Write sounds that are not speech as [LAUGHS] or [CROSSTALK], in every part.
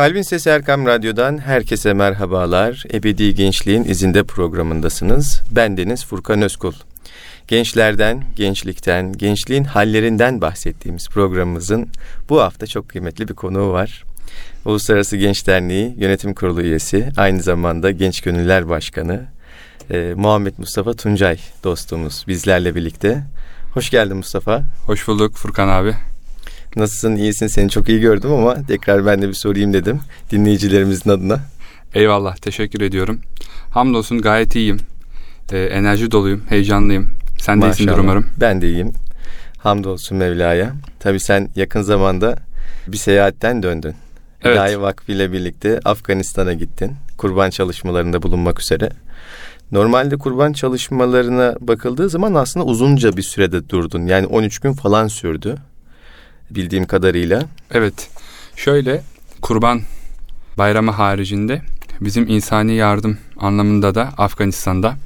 Kalbin Sesi Erkam Radyo'dan herkese merhabalar. Ebedi Gençliğin izinde programındasınız. Ben Deniz Furkan Özkul. Gençlerden, gençlikten, gençliğin hallerinden bahsettiğimiz programımızın bu hafta çok kıymetli bir konuğu var. Uluslararası Genç Derneği Yönetim Kurulu üyesi, aynı zamanda Genç Gönüller Başkanı e, Muhammed Mustafa Tuncay dostumuz bizlerle birlikte. Hoş geldin Mustafa. Hoş bulduk Furkan abi. Nasılsın, iyisin? Seni çok iyi gördüm ama tekrar ben de bir sorayım dedim dinleyicilerimizin adına. Eyvallah, teşekkür ediyorum. Hamdolsun gayet iyiyim. Ee, enerji doluyum, heyecanlıyım. Sen Maşallah. de iyisindir umarım. Ben de iyiyim. Hamdolsun Mevla'ya. Tabii sen yakın zamanda bir seyahatten döndün. Evet. Hidayet Vakfı ile birlikte Afganistan'a gittin. Kurban çalışmalarında bulunmak üzere. Normalde kurban çalışmalarına bakıldığı zaman aslında uzunca bir sürede durdun. Yani 13 gün falan sürdü bildiğim kadarıyla. Evet. Şöyle kurban bayramı haricinde bizim insani yardım anlamında da Afganistan'da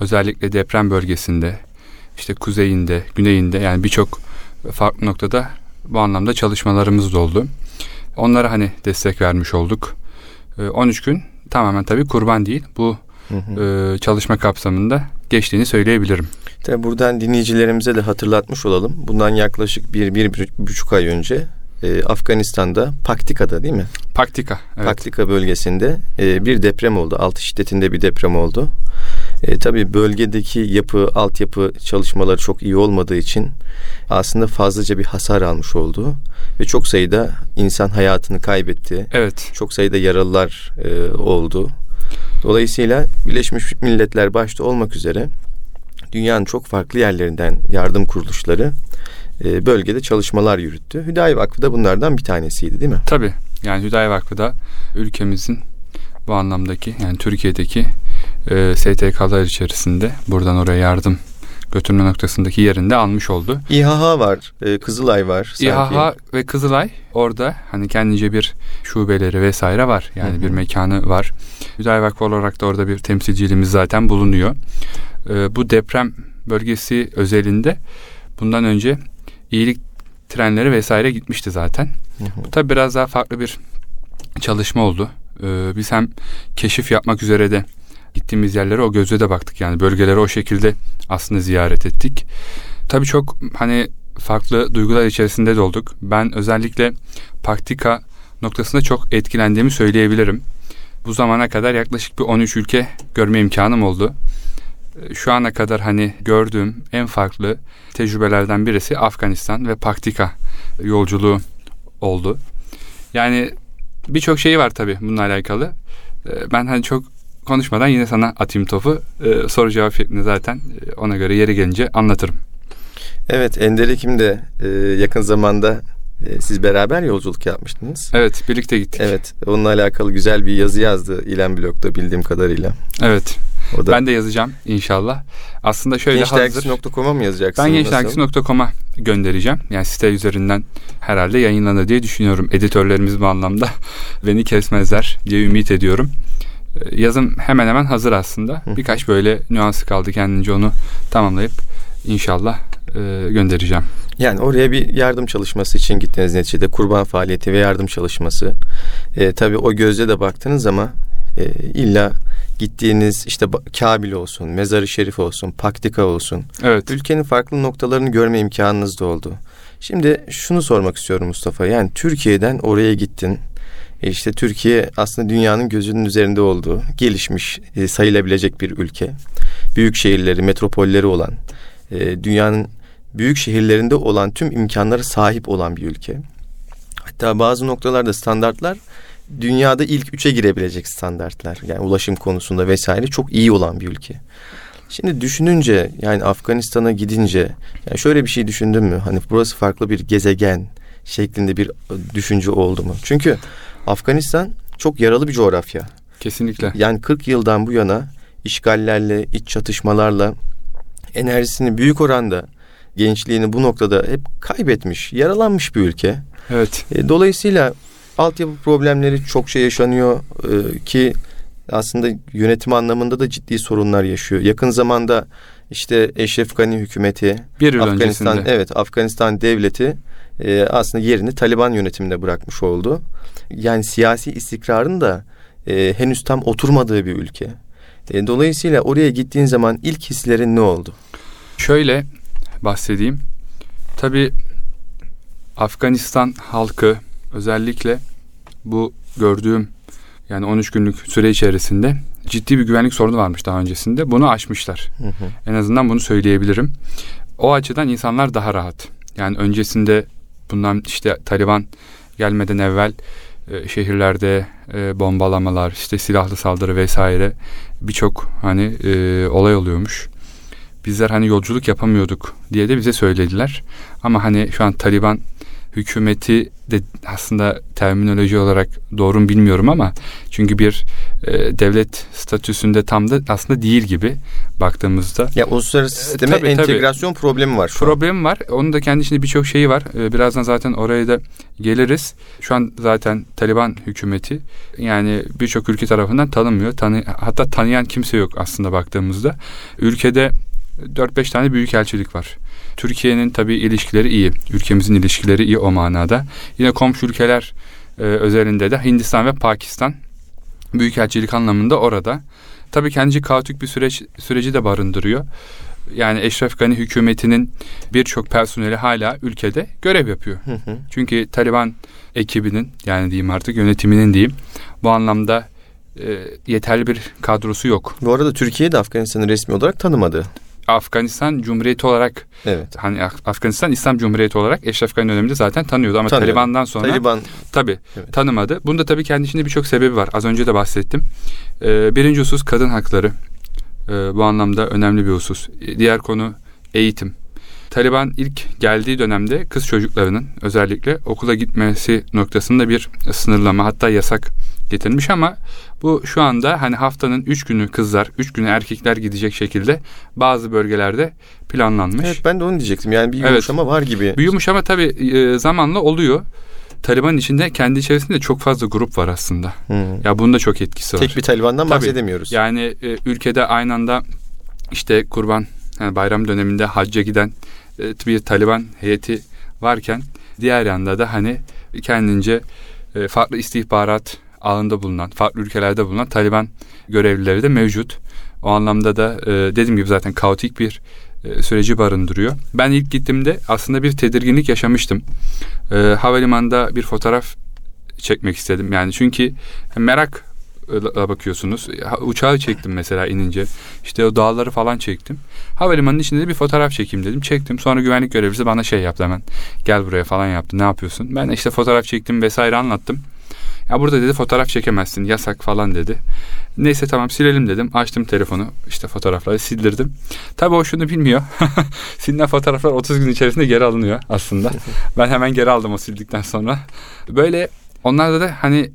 özellikle deprem bölgesinde işte kuzeyinde, güneyinde yani birçok farklı noktada bu anlamda çalışmalarımız da oldu. Onlara hani destek vermiş olduk. 13 ee, gün tamamen tabii kurban değil. Bu hı hı. E, çalışma kapsamında geçtiğini söyleyebilirim. Tabi buradan dinleyicilerimize de hatırlatmış olalım. Bundan yaklaşık bir, bir, bir buçuk ay önce e, Afganistan'da Paktika'da değil mi? Paktika. Evet. Paktika bölgesinde e, bir deprem oldu. Altı şiddetinde bir deprem oldu. E, tabii bölgedeki yapı, altyapı çalışmaları çok iyi olmadığı için aslında fazlaca bir hasar almış oldu. Ve çok sayıda insan hayatını kaybetti. Evet. Çok sayıda yaralılar e, oldu. Dolayısıyla Birleşmiş Milletler başta olmak üzere dünyanın çok farklı yerlerinden yardım kuruluşları e, bölgede çalışmalar yürüttü. Hüdayi Vakfı da bunlardan bir tanesiydi değil mi? Tabii. Yani Hüdayi Vakfı da ülkemizin bu anlamdaki yani Türkiye'deki e, STK'lar içerisinde buradan oraya yardım götürme noktasındaki yerinde almış oldu. İHA var, e, Kızılay var. Sanki. İHA ve Kızılay orada hani kendince bir şubeleri vesaire var. Yani Hı-hı. bir mekanı var. Hüdayi Vakfı olarak da orada bir temsilciliğimiz zaten bulunuyor. E, bu deprem bölgesi özelinde bundan önce iyilik trenleri vesaire gitmişti zaten. Hı hı. Bu tabi biraz daha farklı bir çalışma oldu. Ee, biz hem keşif yapmak üzere de gittiğimiz yerlere o gözle de baktık. Yani bölgeleri o şekilde aslında ziyaret ettik. Tabii çok hani farklı duygular içerisinde de olduk. Ben özellikle praktika noktasında çok etkilendiğimi söyleyebilirim. Bu zamana kadar yaklaşık bir 13 ülke görme imkanım oldu. Ee, şu ana kadar hani gördüğüm en farklı tecrübelerden birisi Afganistan ve Paktika yolculuğu oldu. Yani birçok şeyi var tabii bununla alakalı. Ee, ben hani çok konuşmadan yine sana atayım topu. Ee, soru cevap şeklinde zaten e, ona göre yeri gelince anlatırım. Evet Ender Ekim de e, yakın zamanda e, siz beraber yolculuk yapmıştınız. Evet birlikte gittik. Evet onunla alakalı güzel bir yazı yazdı İlem Blog'da bildiğim kadarıyla. Evet. O da... Ben de yazacağım inşallah. Aslında şöyle Gençdergisi.com'a mı yazacaksın? Ben gençdergisi.com'a göndereceğim. Yani site üzerinden herhalde yayınlanır diye düşünüyorum. Editörlerimiz bu anlamda [LAUGHS] beni kesmezler diye ümit ediyorum. Ee, yazım hemen hemen hazır aslında. Birkaç böyle nüansı kaldı kendince onu tamamlayıp inşallah e, göndereceğim. Yani oraya bir yardım çalışması için gittiniz neticede kurban faaliyeti ve yardım çalışması. E, tabii o gözle de baktınız ama e, illa gittiğiniz işte Kabil olsun, Mezarı Şerif olsun, Paktika olsun. Evet. Ülkenin farklı noktalarını görme imkanınız da oldu. Şimdi şunu sormak istiyorum Mustafa. Yani Türkiye'den oraya gittin. E işte Türkiye aslında dünyanın gözünün üzerinde olduğu, gelişmiş, e, sayılabilecek bir ülke. Büyük şehirleri, metropolleri olan, e, dünyanın büyük şehirlerinde olan tüm imkanlara sahip olan bir ülke. Hatta bazı noktalarda standartlar dünyada ilk üçe girebilecek standartlar. Yani ulaşım konusunda vesaire çok iyi olan bir ülke. Şimdi düşününce yani Afganistan'a gidince yani şöyle bir şey düşündün mü? Hani burası farklı bir gezegen şeklinde bir düşünce oldu mu? Çünkü Afganistan çok yaralı bir coğrafya. Kesinlikle. Yani 40 yıldan bu yana işgallerle, iç çatışmalarla enerjisini büyük oranda gençliğini bu noktada hep kaybetmiş, yaralanmış bir ülke. Evet. E, dolayısıyla altyapı problemleri çok şey yaşanıyor e, ki aslında yönetim anlamında da ciddi sorunlar yaşıyor. Yakın zamanda işte Eşref Gani hükümeti, bir yıl Afganistan, öncesinde. evet Afganistan devleti e, aslında yerini Taliban yönetimine bırakmış oldu. Yani siyasi istikrarın da e, henüz tam oturmadığı bir ülke. E, dolayısıyla oraya gittiğin zaman ilk hislerin ne oldu? Şöyle bahsedeyim. Tabii Afganistan halkı özellikle bu gördüğüm yani 13 günlük süre içerisinde ciddi bir güvenlik sorunu varmış daha öncesinde. Bunu aşmışlar. Hı hı. En azından bunu söyleyebilirim. O açıdan insanlar daha rahat. Yani öncesinde bundan işte Taliban gelmeden evvel e, şehirlerde e, bombalamalar, işte silahlı saldırı vesaire birçok hani e, olay oluyormuş. Bizler hani yolculuk yapamıyorduk diye de bize söylediler. Ama hani şu an Taliban hükümeti de aslında terminoloji olarak doğru mu bilmiyorum ama çünkü bir e, devlet statüsünde tam da aslında değil gibi baktığımızda. Ya uluslararası e, sisteme e, tabii, entegrasyon tabii. problemi var şu Problem an. var. Onun da kendi içinde birçok şeyi var. E, birazdan zaten oraya da geliriz. Şu an zaten Taliban hükümeti yani birçok ülke tarafından tanınmıyor. Tanı, hatta tanıyan kimse yok aslında baktığımızda. Ülkede 4-5 tane büyük elçilik var. Türkiye'nin tabii ilişkileri iyi. Ülkemizin ilişkileri iyi o manada. Yine komşu ülkeler e, özelinde de Hindistan ve Pakistan büyükelçilik anlamında orada. Tabii kendince kaotik bir süreç süreci de barındırıyor. Yani Eşref Gani hükümetinin birçok personeli hala ülkede görev yapıyor. Hı hı. Çünkü Taliban ekibinin yani diyeyim artık yönetiminin diyeyim bu anlamda e, yeterli bir kadrosu yok. Bu arada Türkiye de Afganistan'ı resmi olarak tanımadı. Afganistan Cumhuriyeti olarak evet. hani Afganistan İslam Cumhuriyeti olarak Eşref Gani döneminde zaten tanıyordu ama Tanıyorum. Taliban'dan sonra Taliban tabi evet. tanımadı. Bunda tabii kendi içinde birçok sebebi var. Az önce de bahsettim. Ee, birinci husus kadın hakları. Ee, bu anlamda önemli bir husus. Diğer konu eğitim. Taliban ilk geldiği dönemde kız çocuklarının özellikle okula gitmesi noktasında bir sınırlama hatta yasak getirmiş ama bu şu anda hani haftanın üç günü kızlar, üç günü erkekler gidecek şekilde bazı bölgelerde planlanmış. Evet ben de onu diyecektim. Yani bir yumuşama evet. var gibi. Bir yumuşama tabii e, zamanla oluyor. Taliban içinde kendi içerisinde çok fazla grup var aslında. Hmm. Ya bunun da çok etkisi var. Tek bir Taliban'dan Tabii, bahsedemiyoruz. Yani e, ülkede aynı anda işte kurban yani bayram döneminde hacca giden e, bir Taliban heyeti varken diğer yanda da hani kendince e, farklı istihbarat ağında bulunan, farklı ülkelerde bulunan Taliban görevlileri de mevcut. O anlamda da e, dediğim gibi zaten kaotik bir e, süreci barındırıyor. Ben ilk gittiğimde aslında bir tedirginlik yaşamıştım. E, havalimanında bir fotoğraf çekmek istedim. Yani çünkü merak bakıyorsunuz. Uçağı çektim mesela inince. İşte o dağları falan çektim. Havalimanının içinde de bir fotoğraf çekeyim dedim. Çektim. Sonra güvenlik görevlisi bana şey yaptı hemen. Gel buraya falan yaptı. Ne yapıyorsun? Ben işte fotoğraf çektim vesaire anlattım. Ya burada dedi fotoğraf çekemezsin yasak falan dedi. Neyse tamam silelim dedim. Açtım telefonu işte fotoğrafları sildirdim. Tabii o şunu bilmiyor. [LAUGHS] Silinen fotoğraflar 30 gün içerisinde geri alınıyor aslında. [LAUGHS] ben hemen geri aldım o sildikten sonra. Böyle onlarda da hani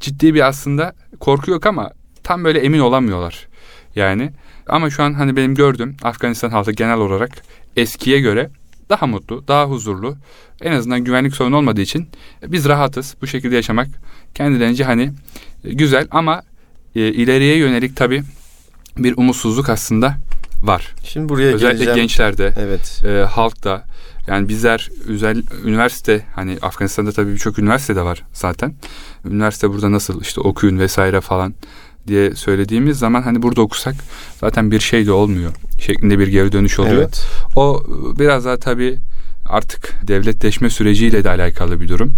ciddi bir aslında korku yok ama tam böyle emin olamıyorlar. Yani ama şu an hani benim gördüğüm Afganistan halkı genel olarak eskiye göre daha mutlu, daha huzurlu. En azından güvenlik sorunu olmadığı için biz rahatız. Bu şekilde yaşamak kendilerince hani e, güzel ama e, ileriye yönelik tabii bir umutsuzluk aslında var. Şimdi buraya özellikle geleceğim. gençlerde, evet. e, halkta yani bizler özel üniversite hani Afganistan'da tabii birçok üniversite de var zaten. Üniversite burada nasıl işte okuyun vesaire falan diye söylediğimiz zaman hani burada okusak zaten bir şey de olmuyor şeklinde bir geri dönüş oluyor. Evet. O biraz daha tabii artık devletleşme süreciyle de alakalı bir durum.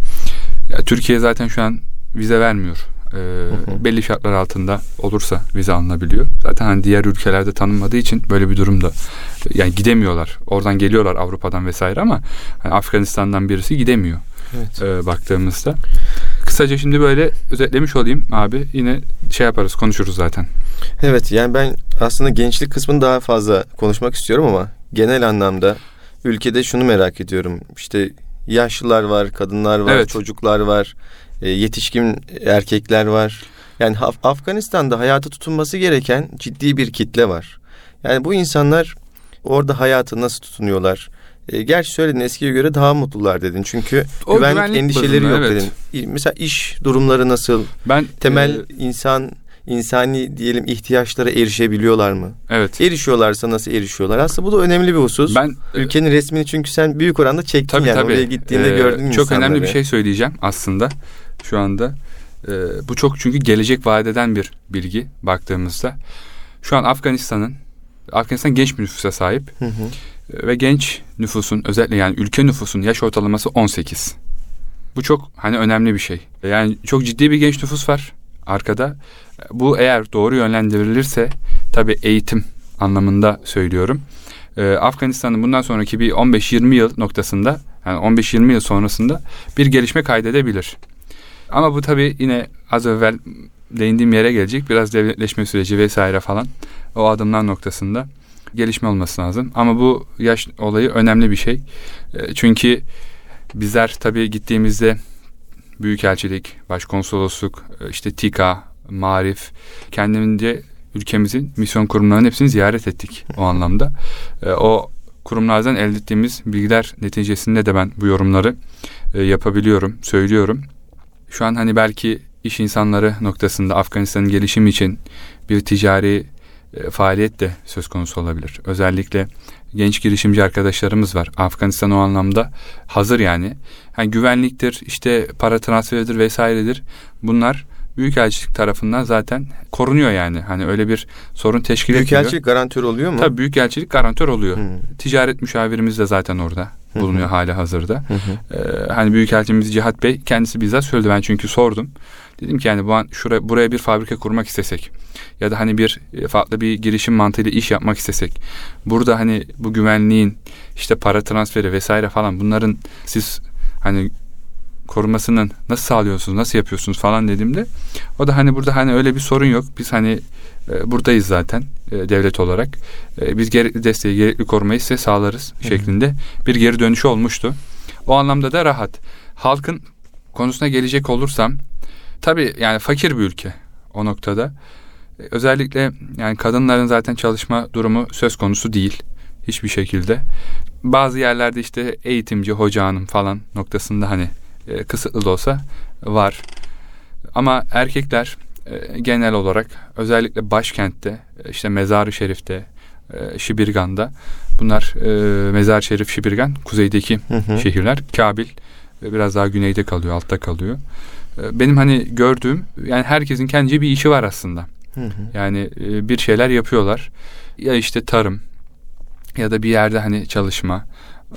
Ya, Türkiye zaten şu an vize vermiyor. Ee, hı hı. belli şartlar altında olursa vize alınabiliyor. Zaten hani diğer ülkelerde tanınmadığı için böyle bir durumda yani gidemiyorlar. Oradan geliyorlar Avrupa'dan vesaire ama hani Afganistan'dan birisi gidemiyor. Evet. E, baktığımızda. Kısaca şimdi böyle özetlemiş olayım abi. Yine şey yaparız konuşuruz zaten. Evet yani ben aslında gençlik kısmını daha fazla konuşmak istiyorum ama genel anlamda ülkede şunu merak ediyorum. İşte yaşlılar var, kadınlar var, evet. çocuklar var, e, yetişkin erkekler var. Yani Af- Afganistan'da hayata tutunması gereken ciddi bir kitle var. Yani bu insanlar orada hayatı nasıl tutunuyorlar? E, gerçi söyledin eskiye göre daha mutlular dedin. Çünkü o güvenlik, güvenlik endişeleri bazında, yok evet. dedin. Mesela iş durumları nasıl? Ben temel e, insan insani diyelim ihtiyaçlara erişebiliyorlar mı? Evet. Erişiyorlarsa nasıl erişiyorlar? Aslında bu da önemli bir husus. Ben ülkenin resmini çünkü sen büyük oranda çektin tabii, yani tabii. oraya gittiğinde Ee, gördün Çok insanları. önemli bir şey söyleyeceğim aslında şu anda. Ee, bu çok çünkü gelecek vaat eden bir bilgi baktığımızda. Şu an Afganistan'ın Afganistan genç bir nüfusa sahip Hı hı. Ve genç nüfusun özellikle yani ülke nüfusun yaş ortalaması 18. Bu çok hani önemli bir şey. Yani çok ciddi bir genç nüfus var arkada. Bu eğer doğru yönlendirilirse tabii eğitim anlamında söylüyorum. Ee, Afganistan'ın bundan sonraki bir 15-20 yıl noktasında yani 15-20 yıl sonrasında bir gelişme kaydedebilir. Ama bu tabii yine az evvel değindiğim yere gelecek. Biraz devletleşme süreci vesaire falan o adımlar noktasında gelişme olması lazım. Ama bu yaş olayı önemli bir şey. E, Çünkü bizler tabii gittiğimizde büyükelçilik, başkonsolosluk, e, işte TİKA, Marif, kendimizce ülkemizin misyon kurumlarının hepsini ziyaret ettik o [LAUGHS] anlamda. E, O kurumlardan elde ettiğimiz bilgiler neticesinde de ben bu yorumları e, yapabiliyorum, söylüyorum. Şu an hani belki iş insanları noktasında Afganistan'ın gelişimi için bir ticari e, faaliyet de söz konusu olabilir. Özellikle genç girişimci arkadaşlarımız var. Afganistan o anlamda hazır yani. yani güvenliktir, işte para transferidir vesairedir. Bunlar Büyükelçilik tarafından zaten korunuyor yani. Hani öyle bir sorun teşkil etmiyor. Büyükelçilik garantör oluyor mu? Tabii Büyükelçilik garantör oluyor. Hı. Ticaret müşavirimiz de zaten orada bulunuyor hali hazırda. Hı. Ee, hani Büyükelçimiz Cihat Bey kendisi bizzat söyledi ben çünkü sordum. Dedim ki yani bu an şuraya, buraya bir fabrika kurmak istesek ya da hani bir e, farklı bir girişim mantığıyla iş yapmak istesek burada hani bu güvenliğin işte para transferi vesaire falan bunların siz hani korumasının nasıl sağlıyorsunuz, nasıl yapıyorsunuz falan dediğimde o da hani burada hani öyle bir sorun yok. Biz hani e, buradayız zaten e, devlet olarak. E, biz gerekli desteği, gerekli korumayı size sağlarız şeklinde bir geri dönüşü olmuştu. O anlamda da rahat. Halkın konusuna gelecek olursam tabii yani fakir bir ülke o noktada. Özellikle yani kadınların zaten çalışma durumu söz konusu değil hiçbir şekilde. Bazı yerlerde işte eğitimci, hoca hanım falan noktasında hani e, kısıtlı da olsa var. Ama erkekler e, genel olarak özellikle başkentte e, işte Mezar-ı Şerif'te e, Şibirgan'da bunlar e, Mezar-ı Şerif Şibirgan kuzeydeki Hı hı. şehirler. Kabil e, biraz daha güneyde kalıyor, altta kalıyor. E, benim hani gördüğüm yani herkesin kendince bir işi var aslında. Hı hı. Yani e, bir şeyler yapıyorlar. Ya işte tarım ya da bir yerde hani çalışma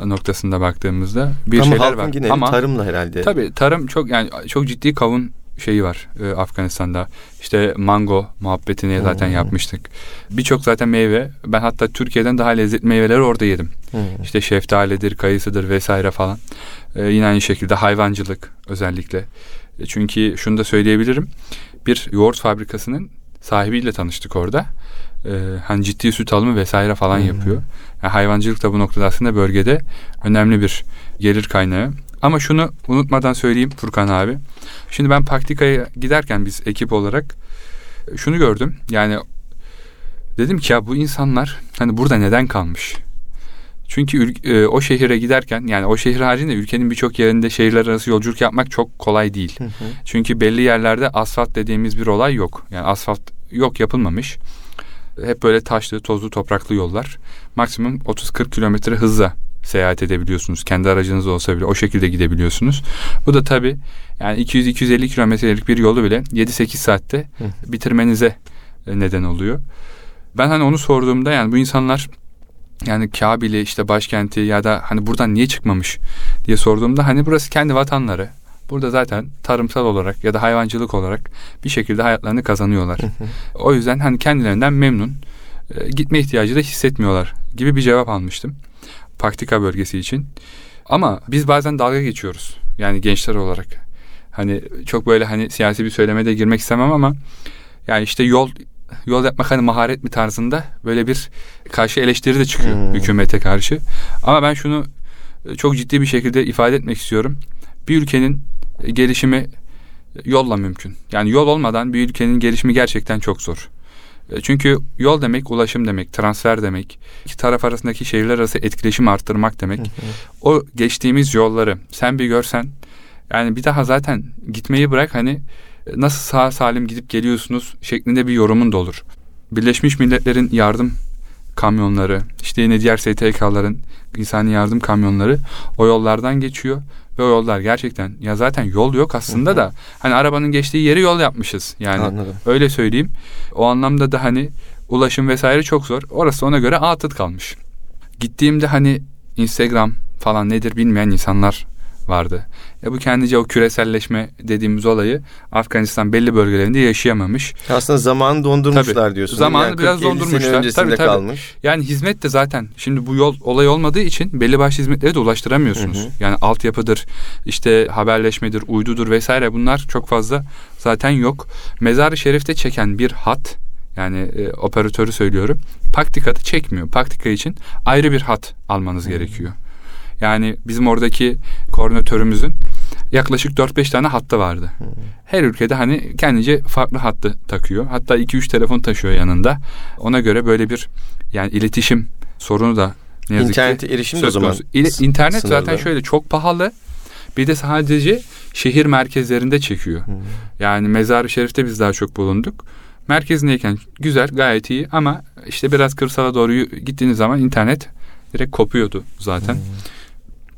noktasında baktığımızda bir Ama şeyler var. geneli Ama tarımla herhalde. tabii tarım çok yani çok ciddi kavun şeyi var e, Afganistan'da. İşte mango muhabbetini zaten Hmm. yapmıştık. Birçok zaten meyve. Ben hatta Türkiye'den daha lezzetli meyveleri orada yedim. Hı. İşte şeftalidir, kayısıdır vesaire falan. Ee, yine aynı şekilde hayvancılık özellikle. E, Çünkü şunu da söyleyebilirim. Bir yoğurt fabrikasının sahibiyle tanıştık orada. Ee, hani ciddi süt alımı vesaire falan Hmm. yapıyor. Yani hayvancılık da bu noktada aslında bölgede önemli bir gelir kaynağı. Ama şunu unutmadan söyleyeyim Furkan abi. Şimdi ben Paktika'ya giderken biz ekip olarak e, şunu gördüm. Yani dedim ki ya bu insanlar hani burada neden kalmış? Çünkü e, o şehire giderken yani o şehir haricinde ülkenin birçok yerinde şehirler arası yolculuk yapmak çok kolay değil. Hı hı. Çünkü belli yerlerde asfalt dediğimiz bir olay yok. Yani asfalt yok yapılmamış. Hep böyle taşlı, tozlu, topraklı yollar. Maksimum 30-40 kilometre hızla seyahat edebiliyorsunuz. Kendi aracınız olsa bile o şekilde gidebiliyorsunuz. Bu da tabii yani 200-250 kilometrelik bir yolu bile 7-8 saatte bitirmenize e, neden oluyor. Ben hani onu sorduğumda yani bu insanlar yani Kabil'i işte başkenti ya da hani buradan niye çıkmamış diye sorduğumda hani burası kendi vatanları. Burada zaten tarımsal olarak ya da hayvancılık olarak bir şekilde hayatlarını kazanıyorlar. o yüzden hani kendilerinden memnun. e, gitme ihtiyacı da hissetmiyorlar gibi bir cevap almıştım. Paktika bölgesi için. Ama biz bazen dalga geçiyoruz. Yani gençler olarak. Hani çok böyle hani siyasi bir söylemeye de girmek istemem ama yani işte yol yol yapmak hani maharet mi tarzında böyle bir karşı eleştiri de çıkıyor Hmm. hükümete karşı. Ama ben şunu e, çok ciddi bir şekilde ifade etmek istiyorum. Bir ülkenin gelişimi yolla mümkün. Yani yol olmadan bir ülkenin gelişimi gerçekten çok zor. E, Çünkü yol demek ulaşım demek, transfer demek, iki taraf arasındaki şehirler arası etkileşim arttırmak demek. O geçtiğimiz yolları sen bir görsen yani bir daha zaten gitmeyi bırak hani nasıl sağ salim gidip geliyorsunuz şeklinde bir yorumun da olur. Birleşmiş Milletler'in yardım kamyonları, işte yine diğer STK'ların insani yardım kamyonları o yollardan geçiyor ve o yollar gerçekten ya zaten yol yok aslında Hı-hı. da hani arabanın geçtiği yeri yol yapmışız yani Anladım. öyle söyleyeyim. O anlamda da hani ulaşım vesaire çok zor. Orası ona göre atıl kalmış. Gittiğimde hani Instagram falan nedir bilmeyen insanlar vardı. Ya bu kendice o küreselleşme dediğimiz olayı Afganistan belli bölgelerinde yaşayamamış. Aslında zamanı dondurmuşlar tabii, diyorsun. Zamanı yani biraz dondurmuşlar. Tabii, tabii. kalmış. Yani hizmet de zaten şimdi bu yol olay olmadığı için belli başlı hizmetleri de ulaştıramıyorsunuz. Hı hı. Yani altyapıdır, işte haberleşmedir, uydudur vesaire bunlar çok fazla zaten yok. Mezar-ı Şerif'te çeken bir hat yani e, operatörü söylüyorum. Paktikatı çekmiyor. Paktika için ayrı bir hat almanız hı. gerekiyor. Yani bizim oradaki koordinatörümüzün yaklaşık 4-5 tane hattı vardı. Her ülkede hani kendince farklı hattı takıyor. Hatta 2-3 telefon taşıyor yanında. Ona göre böyle bir yani iletişim sorunu da ne yazık İnternete erişim de o zaman İle, İnternet sınırlı. zaten şöyle çok pahalı. Bir de sadece şehir merkezlerinde çekiyor. Hmm. Yani Mezar-ı Şerif'te biz daha çok bulunduk. Merkezindeyken güzel, gayet iyi ama işte biraz kırsala doğru gittiğiniz zaman internet direkt kopuyordu zaten. Hmm.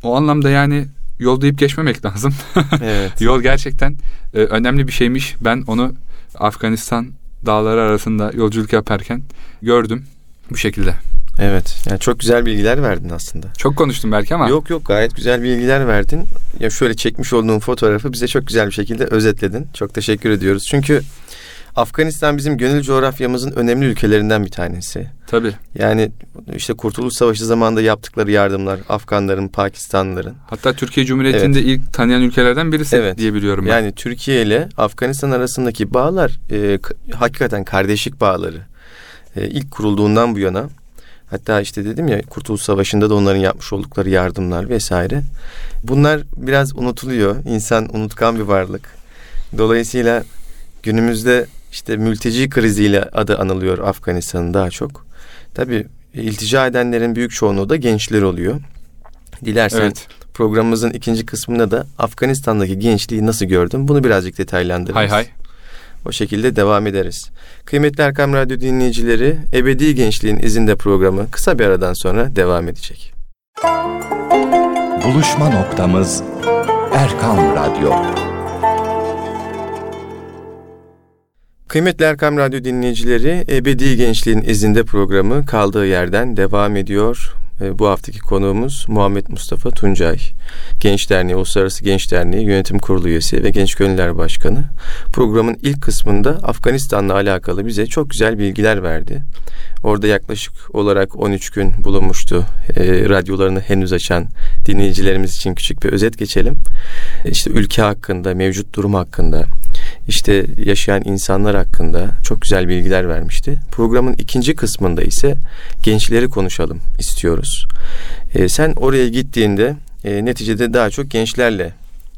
O anlamda yani yol deyip geçmemek lazım. [LAUGHS] evet. Yol gerçekten e, önemli bir şeymiş. Ben onu Afganistan dağları arasında yolculuk yaparken gördüm bu şekilde. Evet. Yani çok güzel bilgiler verdin aslında. Çok konuştum belki ama. Yok yok gayet güzel bilgiler verdin. Ya şöyle çekmiş olduğun fotoğrafı bize çok güzel bir şekilde özetledin. Çok teşekkür ediyoruz. Çünkü Afganistan bizim gönül coğrafyamızın önemli ülkelerinden bir tanesi. Tabii. Yani işte Kurtuluş Savaşı zamanında yaptıkları yardımlar Afganların, Pakistanlıların. Hatta Türkiye Cumhuriyeti'nde evet. ilk tanıyan ülkelerden birisi evet. diye biliyorum ben. Yani Türkiye ile Afganistan arasındaki bağlar e, hakikaten kardeşlik bağları. E, ilk kurulduğundan bu yana Hatta işte dedim ya Kurtuluş Savaşı'nda da onların yapmış oldukları yardımlar vesaire. Bunlar biraz unutuluyor. İnsan unutkan bir varlık. Dolayısıyla günümüzde işte mülteci kriziyle adı anılıyor Afganistan'ın daha çok. Tabii iltica edenlerin büyük çoğunluğu da gençler oluyor. Dilersen evet. programımızın ikinci kısmında da Afganistan'daki gençliği nasıl gördüm bunu birazcık detaylandırırız. Hay hay. O şekilde devam ederiz. Kıymetli Erkam Radyo dinleyicileri, Ebedi Gençliğin izinde programı kısa bir aradan sonra devam edecek. Buluşma noktamız Erkam Radyo. Kıymetli Erkam Radyo dinleyicileri, Ebedi Gençliğin izinde programı kaldığı yerden devam ediyor. E, bu haftaki konuğumuz Muhammed Mustafa Tuncay. Genç Derneği, Uluslararası Genç Derneği Yönetim Kurulu üyesi ve Genç Gönüller Başkanı. Programın ilk kısmında Afganistan'la alakalı bize çok güzel bilgiler verdi. Orada yaklaşık olarak 13 gün bulunmuştu. E, radyolarını henüz açan dinleyicilerimiz için küçük bir özet geçelim. E, işte ülke hakkında, mevcut durum hakkında, işte yaşayan insanlar hakkında çok güzel bilgiler vermişti. Programın ikinci kısmında ise gençleri konuşalım istiyoruz. E, sen oraya gittiğinde e, neticede daha çok gençlerle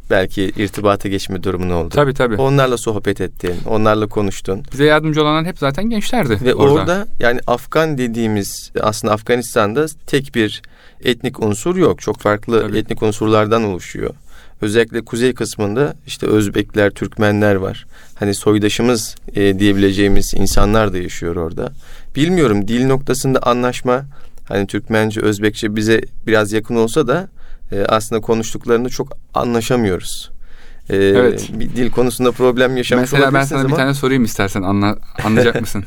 belki irtibata geçme durumun oldu. Tabii tabii. Onlarla sohbet ettin, onlarla konuştun. Bize yardımcı olanlar hep zaten gençlerdi. Ve orada, orada yani Afgan dediğimiz aslında Afganistan'da tek bir etnik unsur yok. Çok farklı tabii. etnik unsurlardan oluşuyor. Özellikle kuzey kısmında işte Özbekler, Türkmenler var. Hani soydaşımız e, diyebileceğimiz insanlar da yaşıyor orada. Bilmiyorum dil noktasında anlaşma hani Türkmence, Özbekçe bize biraz yakın olsa da e, aslında konuştuklarını çok anlaşamıyoruz. E, evet. Bir dil konusunda problem yaşamış Mesela ben sana ama... bir tane sorayım istersen anla, anlayacak [LAUGHS] mısın?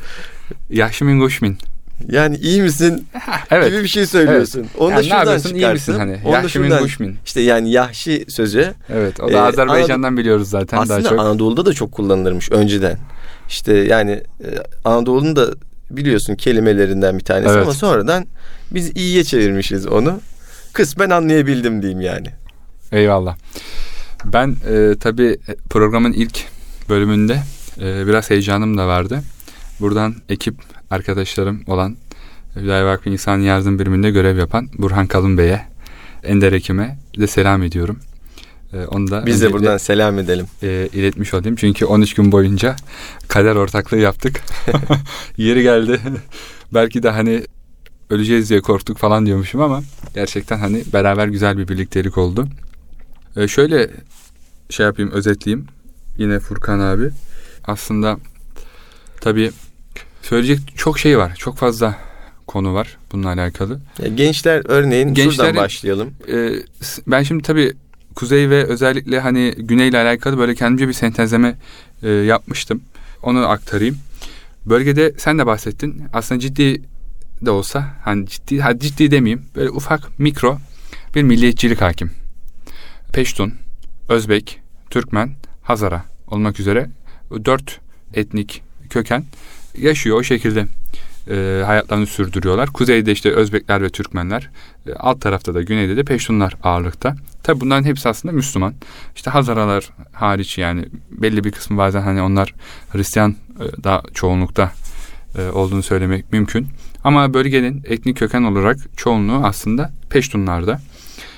Yahşimin Goşmin. Yani iyi misin [LAUGHS] evet. gibi bir şey söylüyorsun. Evet. Onu yani da şuradan çıkarsın. İyi misin hani? Yahşimin Guşmin. İşte yani Yahşi sözü. Evet o da ee, Azerbaycan'dan Anad- biliyoruz zaten aslında daha çok. Anadolu'da da çok kullanılırmış önceden. İşte yani e, Anadolu'nun da biliyorsun kelimelerinden bir tanesi evet. ama sonradan biz iyiye çevirmişiz onu. Kısmen anlayabildim diyeyim yani. Eyvallah. Ben e, tabii programın ilk bölümünde e, biraz heyecanım da vardı. Buradan ekip arkadaşlarım olan Hüdayi Vakfı İnsan Yardım Biriminde görev yapan Burhan Kalın Bey'e, Ender Ekim'e de selam ediyorum. Ee, onu da Biz de buradan selam edelim. E, iletmiş olayım. Çünkü 13 gün boyunca kader ortaklığı yaptık. [LAUGHS] Yeri geldi. Belki de hani öleceğiz diye korktuk falan diyormuşum ama gerçekten hani beraber güzel bir birliktelik oldu. Ee, şöyle şey yapayım, özetleyeyim. yine Furkan abi. Aslında tabii söyleyecek çok şey var. Çok fazla konu var bununla alakalı. Ya gençler örneğin Gençlerin- başlayalım. S- ben şimdi tabii kuzey ve özellikle hani güney ile alakalı böyle kendimce bir sentezleme e, yapmıştım. Onu aktarayım. Bölgede sen de bahsettin. Aslında ciddi de olsa hani ciddi hadi ciddi demeyeyim. Böyle ufak mikro bir milliyetçilik hakim. Peştun, Özbek, Türkmen, Hazara olmak üzere dört etnik köken yaşıyor o şekilde e, hayatlarını sürdürüyorlar. Kuzeyde işte Özbekler ve Türkmenler, e, alt tarafta da güneyde de Peştunlar ağırlıkta. Tabi bunların hepsi aslında Müslüman. İşte Hazaralar hariç yani belli bir kısmı bazen hani onlar Hristiyan e, daha çoğunlukta e, olduğunu söylemek mümkün. Ama bölgenin etnik köken olarak çoğunluğu aslında Peştunlarda.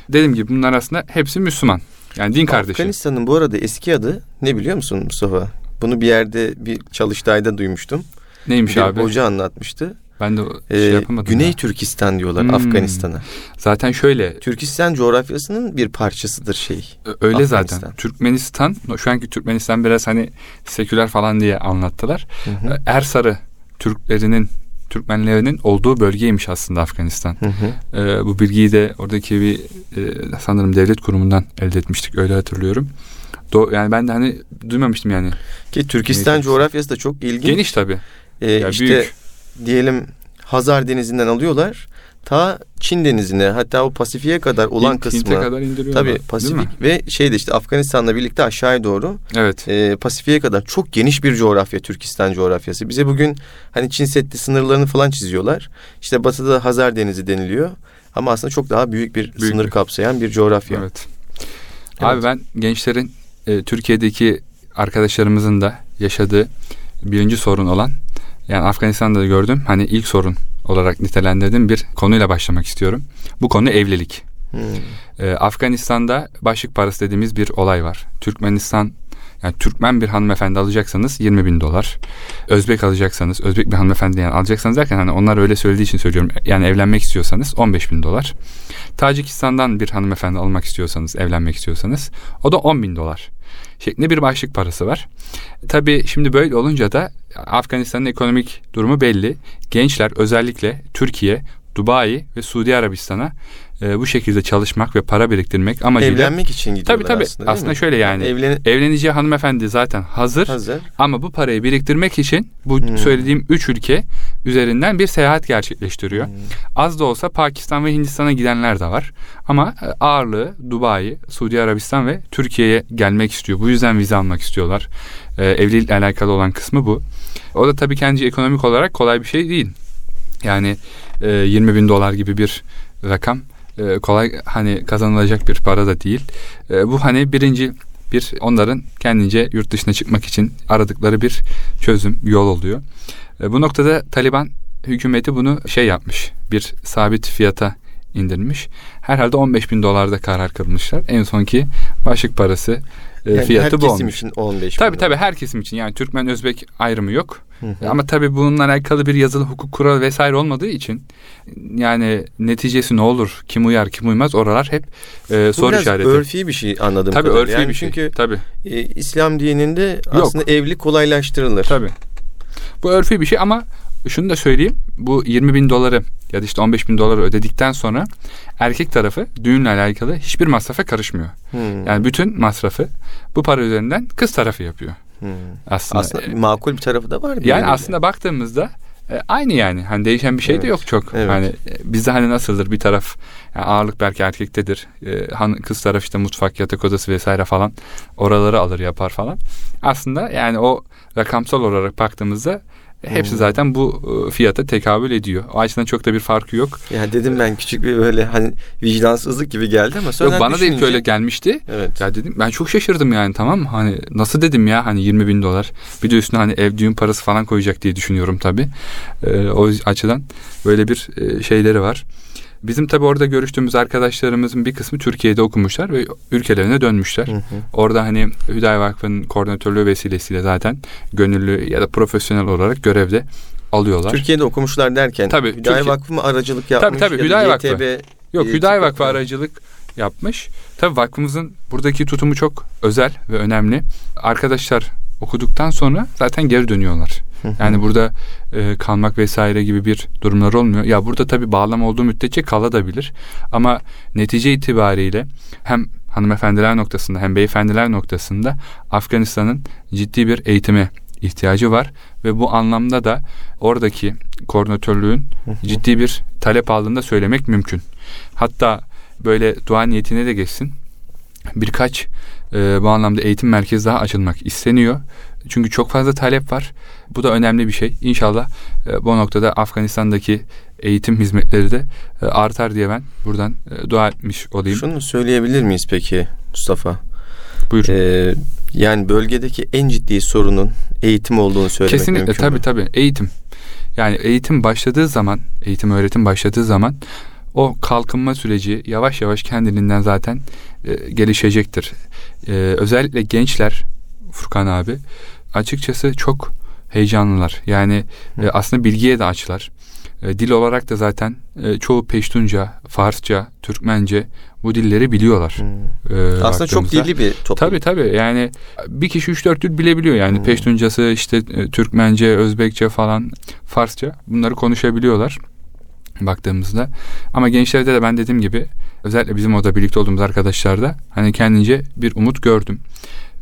Dediğim gibi bunlar aslında hepsi Müslüman. Yani din kardeşi. Afganistan'ın bu arada eski adı ne biliyor musun Mustafa? Bunu bir yerde bir çalıştayda duymuştum. Neymiş bir abi? hoca anlatmıştı. Ben de Ee, şey yapamadım. Güney ya. Türkistan diyorlar Hmm. Afganistan'a. Zaten şöyle Türkistan coğrafyasının bir parçasıdır şey. Öyle zaten. Türkmenistan, şu anki Türkmenistan biraz hani seküler falan diye anlattılar. Hı hı. Ersarı Türklerinin, Türkmenlerinin olduğu bölgeymiş aslında Afganistan. Hı hı. Ee, bu bilgiyi de oradaki bir e, sanırım devlet kurumundan elde etmiştik öyle hatırlıyorum. Do- yani ben de hani duymamıştım yani. Ki Türkistan Güney coğrafyası da çok ilginç. Geniş tabii. Ee, Ya işte büyük. diyelim Hazar Denizi'nden alıyorlar. Ta Çin Denizi'ne hatta o Pasifik'e kadar olan Hint- kısmı. Hint'e kadar indiriyorlar. Tabii? Pasifik ve şeyde işte Afganistan'la birlikte aşağıya doğru Evet. e, Pasifik'e kadar çok geniş bir coğrafya Türkistan coğrafyası. Bize bugün hani Çin Seddi sınırlarını falan çiziyorlar. İşte batıda Hazar Denizi deniliyor. Ama aslında çok daha büyük bir Büyük sınır kapsayan bir coğrafya. Evet. Evet. Abi ben gençlerin e, Türkiye'deki arkadaşlarımızın da yaşadığı birinci sorun olan yani Afganistan'da da gördüm hani ilk sorun olarak nitelendirdiğim bir konuyla başlamak istiyorum. Bu konu evlilik. Hmm. E, Afganistan'da başlık parası dediğimiz bir olay var. Türkmenistan yani Türkmen bir hanımefendi alacaksanız 20 bin dolar. Özbek alacaksanız, Özbek bir hanımefendi yani alacaksanız derken hani onlar öyle söylediği için söylüyorum. Yani evlenmek istiyorsanız 15 bin dolar. Tacikistan'dan bir hanımefendi almak istiyorsanız, evlenmek istiyorsanız o da 10 bin dolar şeklinde bir başlık parası var. Tabii şimdi böyle olunca da Afganistan'ın ekonomik durumu belli. Gençler özellikle Türkiye, Dubai ve Suudi Arabistan'a e, bu şekilde çalışmak ve para biriktirmek amacıyla Evlenmek için gidiyorlar Tabii tabii. aslında. Aslında, şöyle yani. Evlen Evleneceği hanımefendi zaten hazır. hazır. Ama bu parayı biriktirmek için bu Hmm. söylediğim üç ülke üzerinden bir seyahat gerçekleştiriyor. Hmm. Az da olsa Pakistan ve Hindistan'a gidenler de var. Ama e, ağırlığı Dubai, Suudi Arabistan ve Türkiye'ye gelmek istiyor. Bu yüzden vize almak istiyorlar. Ee, evlilikle alakalı olan kısmı bu. O da tabii kendi ekonomik olarak kolay bir şey değil. Yani e, 20 bin dolar gibi bir rakam e, kolay hani kazanılacak bir para da değil. E, bu hani birinci bir onların kendince yurt dışına çıkmak için aradıkları bir çözüm yol oluyor. E, bu noktada Taliban hükümeti bunu şey yapmış bir sabit fiyata indirmiş. Herhalde 15 bin dolarda karar kılmışlar. En sonki başlık parası e, Yani fiyatı her bu kesim olmuş. için 15 Tabii tabii her kesim için yani Türkmen Özbek ayrımı yok. Hı hı. Ama tabii bununla alakalı bir yazılı hukuk kuralı vesaire olmadığı için yani neticesi ne olur, kim uyar, kim uymaz oralar hep e, Bu soru biraz işareti. örfi bir şey anladığım tabii kadarıyla. örfi Yani bir şey. Çünkü Tabii. e, İslam dininde Yok. aslında evlilik kolaylaştırılır. Tabii. Bu örfi bir şey ama şunu da söyleyeyim. Bu 20 bin doları ya da işte 15 bin doları ödedikten sonra erkek tarafı düğünle alakalı hiçbir masrafa karışmıyor. Hmm. Yani bütün masrafı bu para üzerinden kız tarafı yapıyor. Hmm. Aslında, Aslında e, makul bir tarafı da var. yani aslında baktığımızda e, aynı yani. Hani değişen bir şey de Evet. yok çok. Evet. Hani e, bizde hani nasıldır bir taraf yani ağırlık belki erkektedir. E, han- kız taraf işte mutfak, yatak odası vesaire falan oraları alır yapar falan. Aslında yani o rakamsal olarak baktığımızda hepsi Hmm. zaten bu e, fiyata tekabül ediyor. O açıdan çok da bir farkı yok. Yani dedim ben küçük bir böyle hani vicdansızlık gibi geldi ama sonra Yok bana da ilk düşününce- öyle gelmişti. Evet. Ya dedim ben çok şaşırdım yani tamam mı? Hani nasıl dedim ya hani 20 bin dolar. Bir de üstüne hani ev düğün parası falan koyacak diye düşünüyorum tabii. Ee, o açıdan böyle bir e, şeyleri var. Bizim tabii orada görüştüğümüz arkadaşlarımızın bir kısmı Türkiye'de okumuşlar ve ülkelerine dönmüşler. Hı hı. Orada hani Hüdayi Vakfı'nın koordinatörlüğü vesilesiyle zaten gönüllü ya da profesyonel olarak görevde alıyorlar. Türkiye'de okumuşlar derken Tabii, Hüdayi Türkiye- Vakfı mı aracılık yapmış tabii, ya da Hüdayi Vakfı. YTB Yok Hüdayi tip- Vakfı aracılık yapmış. Tabii vakfımızın buradaki tutumu çok özel ve önemli. Arkadaşlar okuduktan sonra zaten geri dönüyorlar. Yani burada e, kalmak vesaire gibi bir durumlar olmuyor. Ya burada tabii bağlama olduğu müddetçe kalabilir. Ama netice itibariyle hem hanımefendiler noktasında hem beyefendiler noktasında Afganistan'ın ciddi bir eğitime ihtiyacı var ve bu anlamda da oradaki koordinatörlüğün ciddi bir talep aldığında söylemek mümkün. Hatta böyle dua niyetine de geçsin. Birkaç e, bu anlamda eğitim merkezi daha açılmak isteniyor. Çünkü çok fazla talep var. Bu da önemli bir şey. İnşallah e, bu noktada Afganistan'daki eğitim hizmetleri de e, artar diye ben buradan e, dua etmiş olayım. Şunu söyleyebilir miyiz peki Mustafa? Buyurun. Ee, yani bölgedeki en ciddi sorunun eğitim olduğunu söylemek Kesinlikle mümkün tabii mü? tabii eğitim. Yani eğitim başladığı zaman, eğitim öğretim başladığı zaman o kalkınma süreci yavaş yavaş kendiliğinden zaten e, gelişecektir. E, özellikle gençler Furkan abi açıkçası çok heyecanlılar. Yani e, aslında bilgiye de açlar. E, dil olarak da zaten e, çoğu Peştunca, Farsça, Türkmence bu dilleri biliyorlar. Hmm. E, Aslında çok dilli bir toplum. Tabii tabii yani bir kişi 3-4 dil bilebiliyor yani Hmm. Peştuncası işte e, Türkmence, Özbekçe falan Farsça bunları konuşabiliyorlar baktığımızda. Ama gençlerde de ben dediğim gibi özellikle bizim orada birlikte olduğumuz arkadaşlarda hani kendince bir umut gördüm.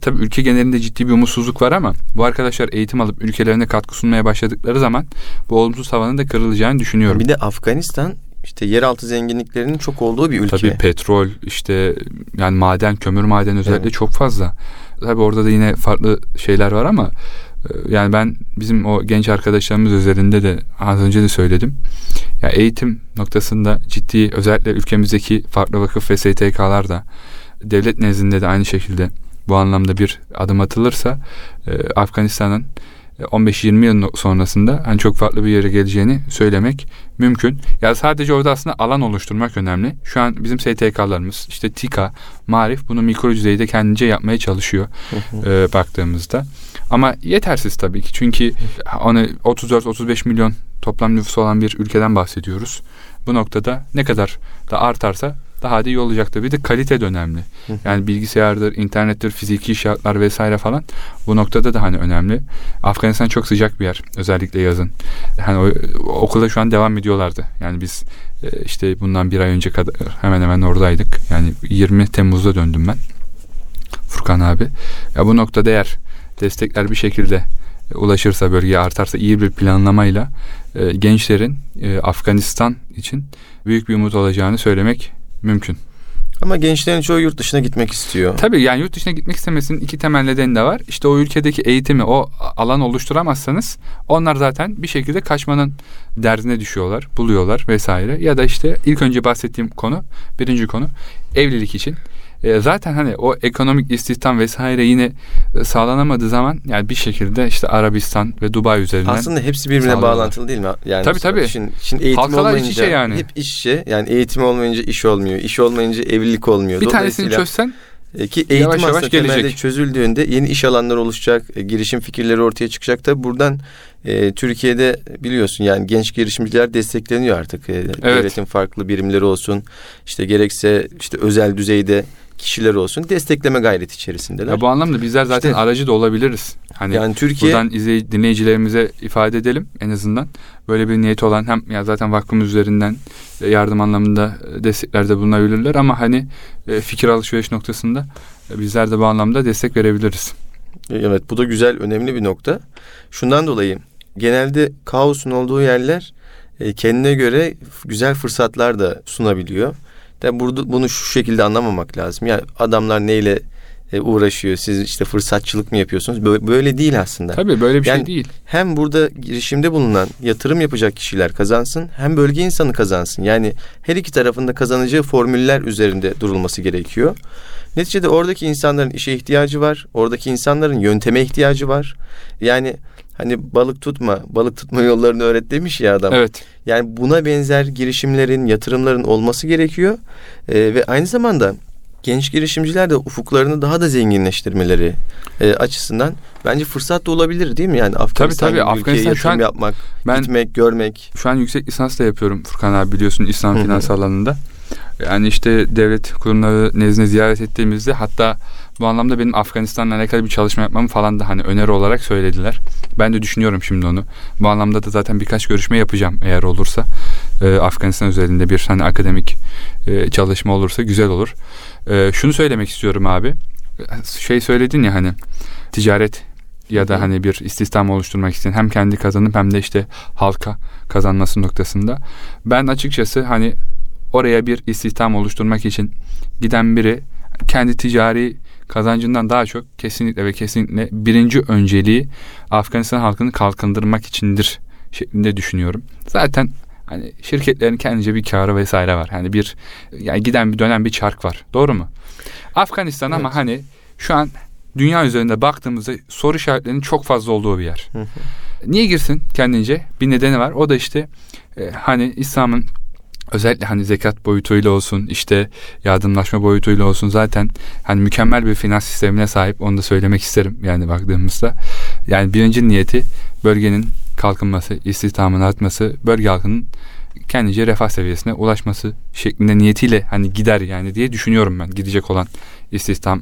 Tabii ülke genelinde ciddi bir umutsuzluk var ama bu arkadaşlar eğitim alıp ülkelerine katkı sunmaya başladıkları zaman bu olumsuz havanın da kırılacağını düşünüyorum. Bir de Afganistan işte yeraltı zenginliklerinin çok olduğu bir ülke. Tabii petrol işte yani maden kömür maden özellikle Evet. çok fazla. Tabii orada da yine farklı şeyler var ama yani ben bizim o genç arkadaşlarımız üzerinde de az önce de söyledim. Ya eğitim noktasında ciddi özellikle ülkemizdeki farklı vakıf ve STK'lar da devlet nezdinde de aynı şekilde bu anlamda bir adım atılırsa e, Afganistan'ın 15-20 yıl sonrasında hani çok farklı bir yere geleceğini söylemek mümkün. Ya sadece orada aslında alan oluşturmak önemli. Şu an bizim STK'larımız işte TİKA, Marif bunu mikro düzeyde kendince yapmaya çalışıyor e, baktığımızda. Ama yetersiz tabii ki. Çünkü onu 34-35 milyon toplam nüfusu olan bir ülkeden bahsediyoruz. Bu noktada ne kadar da artarsa daha da iyi olacaktır. Bir de kalite de önemli. Yani bilgisayardır, internettir, fiziki şartlar vesaire falan bu noktada da hani önemli. Afganistan çok sıcak bir yer özellikle yazın. Hani o, okulda şu an devam ediyorlardı. Yani biz e, işte bundan bir ay önce kadar hemen hemen oradaydık. Yani 20 Temmuz'da döndüm ben. Furkan abi. Ya bu noktada eğer destekler bir şekilde e, ulaşırsa bölgeye artarsa iyi bir planlamayla e, gençlerin e, Afganistan için büyük bir umut olacağını söylemek mümkün. Ama gençlerin çoğu yurt dışına gitmek istiyor. Tabii yani yurt dışına gitmek istemesinin iki temel nedeni de var. İşte o ülkedeki eğitimi, o alan oluşturamazsanız onlar zaten bir şekilde kaçmanın derdine düşüyorlar, buluyorlar vesaire. Ya da işte ilk önce bahsettiğim konu, birinci konu evlilik için. E, zaten hani o ekonomik istihdam vesaire yine e, sağlanamadığı zaman yani bir şekilde işte Arabistan ve Dubai üzerinden Aslında hepsi birbirine bağlantılı değil mi? Yani Tabii, tabii. Şimdi, şimdi eğitim Halkalar iç olmayınca içe yani. hep iş işe. Yani eğitim olmayınca iş olmuyor. İş olmayınca evlilik olmuyor. bir tanesini çözsen E, Ki eğitim Yavaş yavaş aslında gelecek. çözüldüğünde yeni iş alanları oluşacak, girişim fikirleri ortaya çıkacak. Tabi buradan e, Türkiye'de biliyorsun yani genç girişimciler destekleniyor artık. E, Devletin farklı birimleri olsun, işte gerekse işte özel düzeyde kişiler olsun destekleme gayreti içerisindeler. ya bu anlamda bizler zaten İşte- aracı da olabiliriz. Hani yani Türkiye Buradan izley- dinleyicilerimize ifade edelim en azından. Böyle bir niyeti olan hem ya zaten vakfımız üzerinden yardım anlamında e, desteklerde bulunabilirler ama hani e, fikir alışveriş noktasında e, bizler de bu anlamda destek verebiliriz. Evet bu da güzel önemli bir nokta. Şundan dolayı genelde kaosun olduğu yerler kendine göre güzel fırsatlar da sunabiliyor. De burada bunu şu şekilde anlamamak lazım. Yani adamlar neyle e, uğraşıyor? Siz işte fırsatçılık mı yapıyorsunuz? Bö- Böyle değil aslında. Tabii böyle bir Yani- şey değil. Hem burada girişimde bulunan yatırım yapacak kişiler kazansın hem bölge insanı kazansın. Yani her iki tarafında kazanacağı formüller üzerinde durulması gerekiyor. Neticede oradaki insanların işe ihtiyacı var. Oradaki insanların yönteme ihtiyacı var. Yani hani balık tutma, balık tutma [LAUGHS] yollarını öğret demiş ya adam. Evet. Yani buna benzer girişimlerin, yatırımların olması gerekiyor. Ee, ve aynı zamanda genç girişimciler de ufuklarını daha da zenginleştirmeleri e, açısından bence fırsat da olabilir değil mi? Yani Afganistan tabii, ülkeye Afganistan yatırım an- yapmak, Ben gitmek, görmek. şu an yüksek lisans da yapıyorum Furkan abi biliyorsun İslam finans alanında. Yani işte devlet kurumları nezdinde ziyaret ettiğimizde hatta bu anlamda benim Afganistan'la kadar bir çalışma yapmamı falan da hani öneri olarak söylediler. Ben de düşünüyorum şimdi onu. Bu anlamda da zaten birkaç görüşme yapacağım eğer olursa. Ee, Afganistan üzerinde bir hani akademik e, çalışma olursa güzel olur. Ee, şunu söylemek istiyorum abi. Şey söyledin ya hani ticaret ya da hani bir istihdam oluşturmak isteyen hem kendi kazanıp hem de işte halka kazanması noktasında. Ben açıkçası hani oraya bir istihdam oluşturmak için giden biri kendi ticari kazancından daha çok kesinlikle ve kesinlikle birinci önceliği Afganistan halkını kalkındırmak içindir şeklinde düşünüyorum. Zaten hani şirketlerin kendince bir karı vesaire var. Hani bir yani giden bir dönen bir çark var. Doğru mu? Afganistan evet. ama hani şu an dünya üzerinde baktığımızda soru işaretlerinin çok fazla olduğu bir yer. Niye girsin kendince? Bir nedeni var. O da işte e, hani İslam'ın özellikle hani zekat boyutuyla olsun işte yardımlaşma boyutuyla olsun zaten hani mükemmel bir finans sistemine sahip onu da söylemek isterim yani baktığımızda yani birinci niyeti bölgenin kalkınması istihdamın artması bölge halkının kendince refah seviyesine ulaşması şeklinde niyetiyle hani gider yani diye düşünüyorum ben gidecek olan istihdam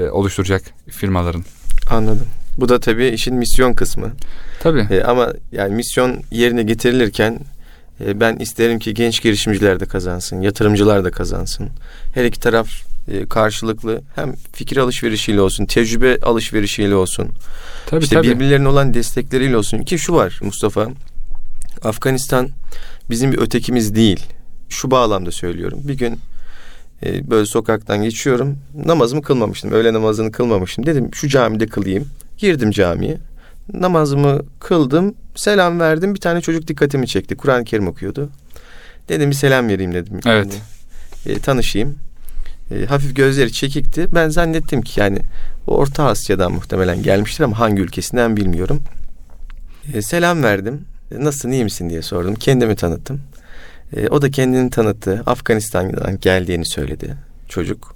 e, oluşturacak firmaların. Anladım. Bu da tabii işin misyon kısmı. Tabii. E, ama yani misyon yerine getirilirken ben isterim ki genç girişimciler de kazansın, yatırımcılar da kazansın. Her iki taraf e, karşılıklı hem fikir alışverişiyle olsun, tecrübe alışverişiyle olsun. Tabii, işte tabii. birbirlerine olan destekleriyle olsun. Ki şu var Mustafa, Afganistan bizim bir ötekimiz değil. Şu bağlamda söylüyorum. Bir gün e, böyle sokaktan geçiyorum. Namazımı kılmamıştım. Öğle namazını kılmamıştım. Dedim şu camide kılayım. Girdim camiye namazımı kıldım, selam verdim. Bir tane çocuk dikkatimi çekti. Kur'an-ı Kerim okuyordu. Dedim bir selam vereyim dedim. Evet. Yani, e, tanışayım. E, hafif gözleri çekikti. Ben zannettim ki yani Orta Asya'dan muhtemelen gelmiştir ama hangi ülkesinden bilmiyorum. E, selam verdim. E, nasılsın iyi misin diye sordum. Kendimi tanıttım. E, o da kendini tanıttı. Afganistan'dan geldiğini söyledi çocuk.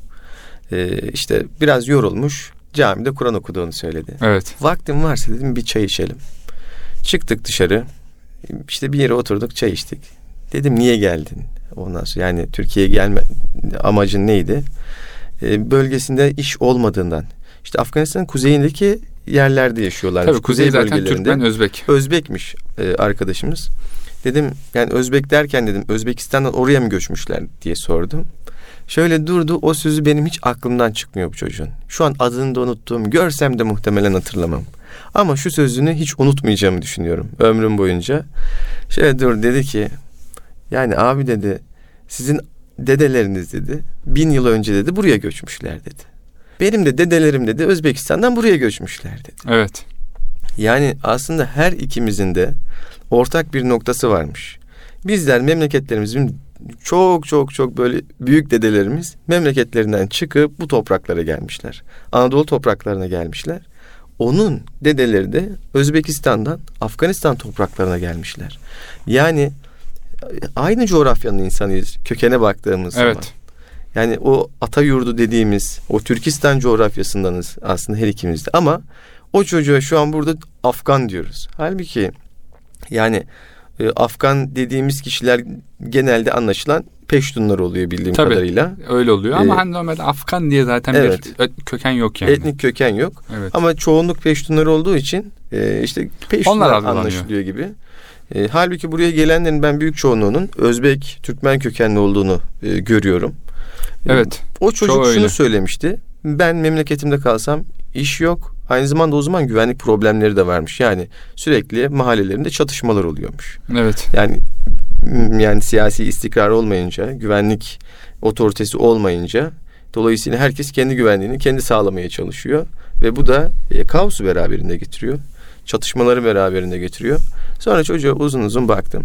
E, işte biraz yorulmuş camide Kur'an okuduğunu söyledi. Evet. Vaktim varsa dedim bir çay içelim. Çıktık dışarı. İşte bir yere oturduk çay içtik. Dedim niye geldin? Ondan sonra yani Türkiye'ye gelme amacın neydi? Ee, bölgesinde iş olmadığından. İşte Afganistan'ın kuzeyindeki yerlerde yaşıyorlar. Tabii kuzey, kuzey zaten Türkmen Özbek. Özbekmiş e, arkadaşımız. Dedim yani Özbek derken dedim Özbekistan'dan oraya mı göçmüşler diye sordum. Şöyle durdu o sözü benim hiç aklımdan çıkmıyor bu çocuğun. Şu an adını da unuttum. Görsem de muhtemelen hatırlamam. Ama şu sözünü hiç unutmayacağımı düşünüyorum ömrüm boyunca. Şöyle dur dedi ki yani abi dedi sizin dedeleriniz dedi bin yıl önce dedi buraya göçmüşler dedi. Benim de dedelerim dedi Özbekistan'dan buraya göçmüşler dedi. Evet. Yani aslında her ikimizin de ortak bir noktası varmış. Bizler memleketlerimizin çok çok çok böyle büyük dedelerimiz memleketlerinden çıkıp bu topraklara gelmişler. Anadolu topraklarına gelmişler. Onun dedeleri de Özbekistan'dan Afganistan topraklarına gelmişler. Yani aynı coğrafyanın insanıyız kökene baktığımız evet. zaman. Yani o ata yurdu dediğimiz o Türkistan coğrafyasındanız aslında her ikimiz de ama o çocuğa şu an burada Afgan diyoruz. Halbuki yani e, Afgan dediğimiz kişiler genelde anlaşılan Peştunlar oluyor bildiğim Tabii, kadarıyla. öyle oluyor ama ee, hani normalde Afgan diye zaten evet, bir köken yok yani. Etnik köken yok. Evet. Ama çoğunluk Peştunlar olduğu için e, işte Peştunlar anlaşılıyor gibi. E, halbuki buraya gelenlerin ben büyük çoğunluğunun Özbek, Türkmen kökenli olduğunu e, görüyorum. E, evet. E, o çocuk şunu öyle. söylemişti. Ben memleketimde kalsam iş yok. Aynı zamanda o zaman güvenlik problemleri de varmış. Yani sürekli mahallelerinde çatışmalar oluyormuş. Evet. Yani yani siyasi istikrar olmayınca, güvenlik otoritesi olmayınca dolayısıyla herkes kendi güvenliğini kendi sağlamaya çalışıyor ve bu da e, kaosu beraberinde getiriyor. Çatışmaları beraberinde getiriyor. Sonra çocuğa uzun uzun baktım.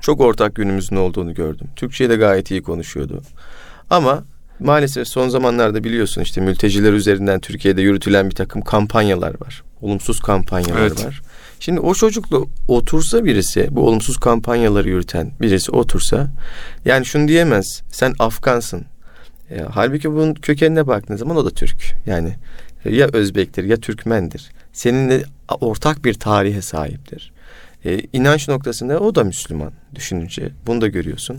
Çok ortak yönümüzün olduğunu gördüm. Türkçe'yi de gayet iyi konuşuyordu. Ama Maalesef son zamanlarda biliyorsun işte mülteciler üzerinden Türkiye'de yürütülen bir takım kampanyalar var. Olumsuz kampanyalar evet. var. Şimdi o çocukla otursa birisi, bu olumsuz kampanyaları yürüten birisi otursa, yani şunu diyemez, sen Afgansın. E, halbuki bunun kökenine baktığın zaman o da Türk. Yani ya Özbektir ya Türkmendir. Seninle ortak bir tarihe sahiptir. E, inanç noktasında o da Müslüman düşününce. Bunu da görüyorsun.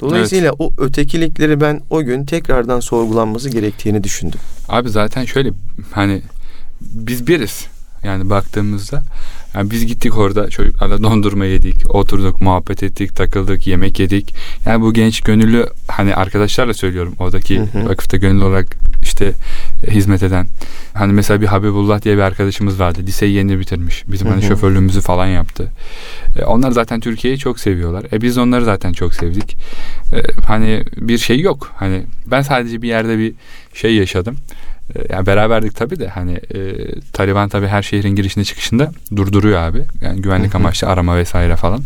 Dolayısıyla evet. o ötekilikleri ben o gün tekrardan sorgulanması gerektiğini düşündüm. Abi zaten şöyle hani biz biriz. Yani baktığımızda yani biz gittik orada çocuklarla dondurma yedik, oturduk, muhabbet ettik, takıldık, yemek yedik. Yani bu genç gönüllü hani arkadaşlarla söylüyorum oradaki hı hı. vakıfta gönüllü olarak işte hizmet eden. Hani mesela bir Habibullah diye bir arkadaşımız vardı. Liseyi yeni bitirmiş. Bizim hani hani şoförlüğümüzü falan yaptı. E, onlar zaten Türkiye'yi çok seviyorlar. E biz onları zaten çok sevdik. E, hani bir şey yok. Hani ben sadece bir yerde bir şey yaşadım. E, yani beraberdik tabii de hani e, Taliban tabii her şehrin girişinde çıkışında durduruyor abi. Yani güvenlik amaçlı arama vesaire falan.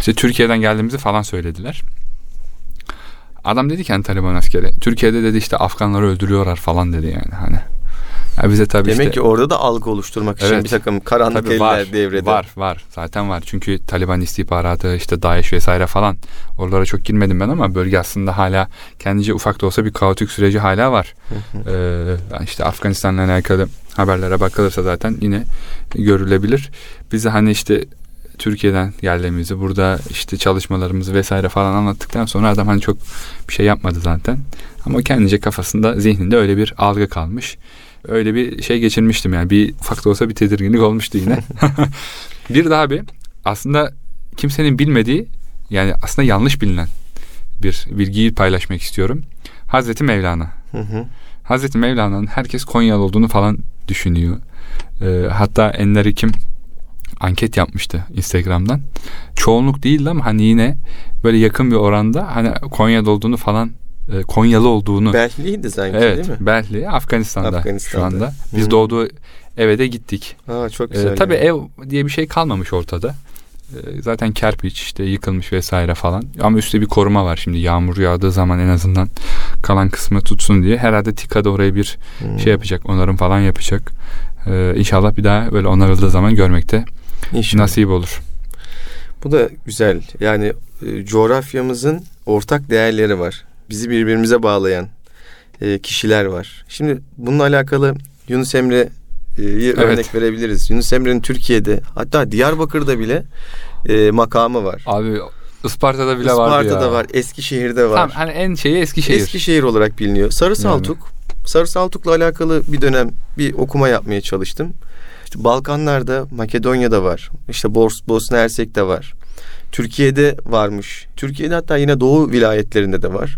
İşte Türkiye'den geldiğimizi falan söylediler. Adam dedi ki hani Taliban askeri. Türkiye'de dedi işte Afganları öldürüyorlar falan dedi yani hani. Ya bize tabii Demek işte, ki orada da algı oluşturmak için evet, bir takım karanlık eller var, devrede. Var var zaten var. Çünkü Taliban istihbaratı işte DAEŞ vesaire falan oralara çok girmedim ben ama bölge aslında hala kendince ufak da olsa bir kaotik süreci hala var. ee, işte Afganistan'la alakalı haberlere bakılırsa zaten yine görülebilir. Bize hani işte Türkiye'den geldiğimizi, burada işte çalışmalarımızı vesaire falan anlattıktan sonra adam hani çok bir şey yapmadı zaten. Ama kendince kafasında, zihninde öyle bir algı kalmış. Öyle bir şey geçirmiştim yani. Bir ufak da olsa bir tedirginlik olmuştu yine. [LAUGHS] bir daha bir aslında kimsenin bilmediği yani aslında yanlış bilinen bir bilgiyi paylaşmak istiyorum. Hazreti Mevlana. Hazreti Mevlana'nın herkes Konyalı olduğunu falan düşünüyor. Ee, hatta Enler kim anket yapmıştı Instagram'dan. Çoğunluk değildi ama hani yine böyle yakın bir oranda hani Konya'da olduğunu falan e, Konyalı olduğunu. Behliydi sanki evet, değil mi? Behli Afganistan'da, Afganistan'da. şu anda. Biz Hı. doğduğu eve de gittik. Aa, çok güzel. Ee, tabii yani. ev diye bir şey kalmamış ortada. Ee, zaten kerpiç işte yıkılmış vesaire falan. Ama üstte bir koruma var şimdi yağmur yağdığı zaman en azından kalan kısmı tutsun diye. Herhalde TİKA da oraya bir hmm. şey yapacak onarım falan yapacak. Ee, inşallah bir daha böyle onarıldığı zaman görmekte İnşallah. nasip olur. Bu da güzel. Yani e, coğrafyamızın ortak değerleri var. Bizi birbirimize bağlayan e, kişiler var. Şimdi bununla alakalı Yunus Emre evet. örnek verebiliriz. Yunus Emre'nin Türkiye'de hatta Diyarbakır'da bile e, makamı var. Abi Isparta'da bile var ya. Isparta'da var, Eskişehir'de var. Tamam hani en şeyi Eskişehir. Eskişehir olarak biliniyor. Sarı Saltuk. Yani. Sarı Saltuk'la alakalı bir dönem bir okuma yapmaya çalıştım. İşte Balkanlarda, Makedonya'da var. İşte Bos Bosna Hersek'te var. Türkiye'de varmış. Türkiye'de hatta yine Doğu vilayetlerinde de var.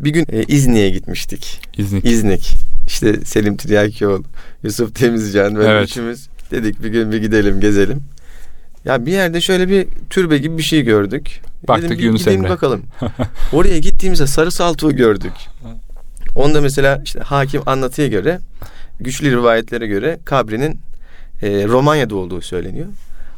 Bir gün e, İznik'e gitmiştik. İznik. İznik. İşte Selim Tiryakioğlu, Yusuf Temizcan ve evet. üçümüz dedik bir gün bir gidelim gezelim. Ya bir yerde şöyle bir türbe gibi bir şey gördük. Baktık Dedim, Yunus Emre. bakalım. [LAUGHS] Oraya gittiğimizde sarı saltuğu gördük. Onda mesela işte hakim anlatıya göre güçlü rivayetlere göre kabrinin e, Romanya'da olduğu söyleniyor.